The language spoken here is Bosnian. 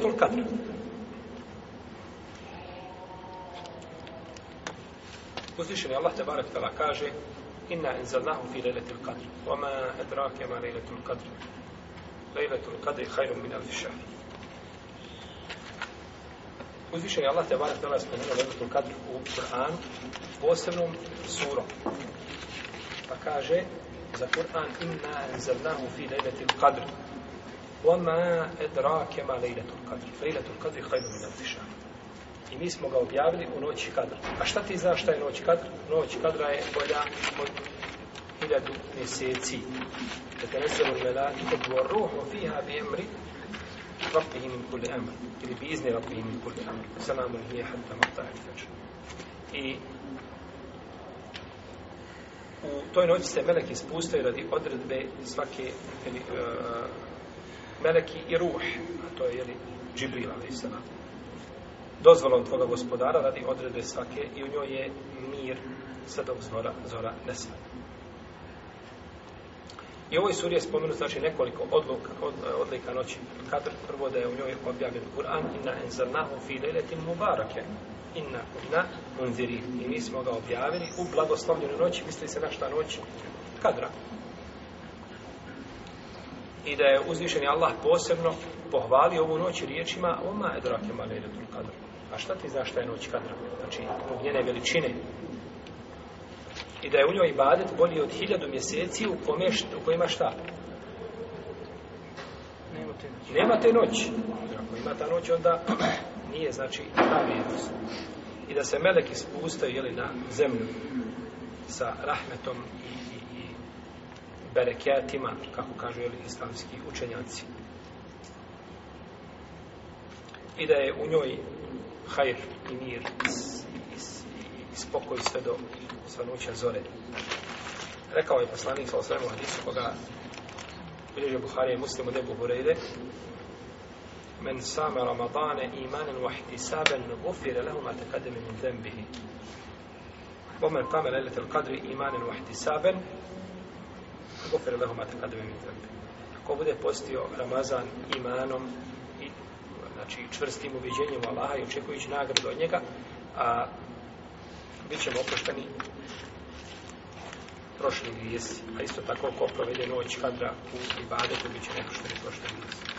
ليلة القدر Uzvišen je Allah Tebarek Tala kaže Inna enzalnahu fi lejletil qadr Vama edrake ma lejletul qadr Lejletul qadr hajrum min alfi šahri Uzvišen je Allah Tebarek Tala spomenuo lejletul qadr u Kur'anu posebnom surom Pa kaže za Kur'an Inna enzalnahu fi lejletil qadr وَمَا أَدْرَاكَ مَا لَيْلَةُ الْقَدْرِ لَيْلَةُ الْقَدْرِ خَيْلُ مِنَ الْتِشَانِ I mi smo ga objavili u noći kadra. A šta ti znaš šta je noć kadra? Noć kadra je bolja od hiljadu mjeseci. Da te neselo gleda i kod u arruhu fiha bi emri rabbihi min kulli emr. Ili bi izni rabbihi min kulli emr. Salamu nije hatta mahta i znači. I u toj noći se meleki spustaju radi odredbe svake ili, uh, meleki i ruh, a to je jeli, Džibrila, vesela. Dozvolom tvoga gospodara radi odredbe svake i u njoj je mir sve dok zora, zora nesla. I ovoj suri je spomenut znači nekoliko odluka, od, odlika noći. Kadr prvo da je u njoj objavljen Kur'an, inna enzarnahu fi leletim mubarake, inna kuna munziri. I mi smo ga objavili u blagoslovljenoj noći, misli se našta noć kadra i da je uzvišeni Allah posebno pohvali ovu noć riječima oma edrake male iletul kadr a šta ti znaš šta je noć kadra znači zbog njene veličine i da je u njoj ibadet bolji od hiljadu mjeseci u, kome, u kojima šta nema te noć ako ima ta noć onda nije znači ta vrijednost i da se meleki spustaju jeli, na zemlju sa rahmetom i, i berekatima, kako kažu jeli, islamski učenjaci. I da je u njoj hajr i mir i, i, i, i spokoj sve do svanuća zore. Rekao je poslanik sa osvrame hadisu koga bilježe Buharije muslim od Ebu Hureyre men same Ramadane imanen vahti saben gufire lehuma tekademi min zembihi ومن قام kadri imanen vahti saben Gofer lehoma te kada mi Ko bude postio Ramazan imanom i znači, čvrstim ubiđenjem Allaha i očekujući nagradu od njega, a bit ćemo oprošteni prošli gdje A isto tako ko provede noć kadra u ibadetu, bit će nekošteni prošli gdje